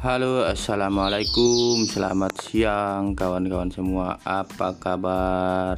Halo assalamualaikum. Selamat siang kawan-kawan semua. Apa kabar?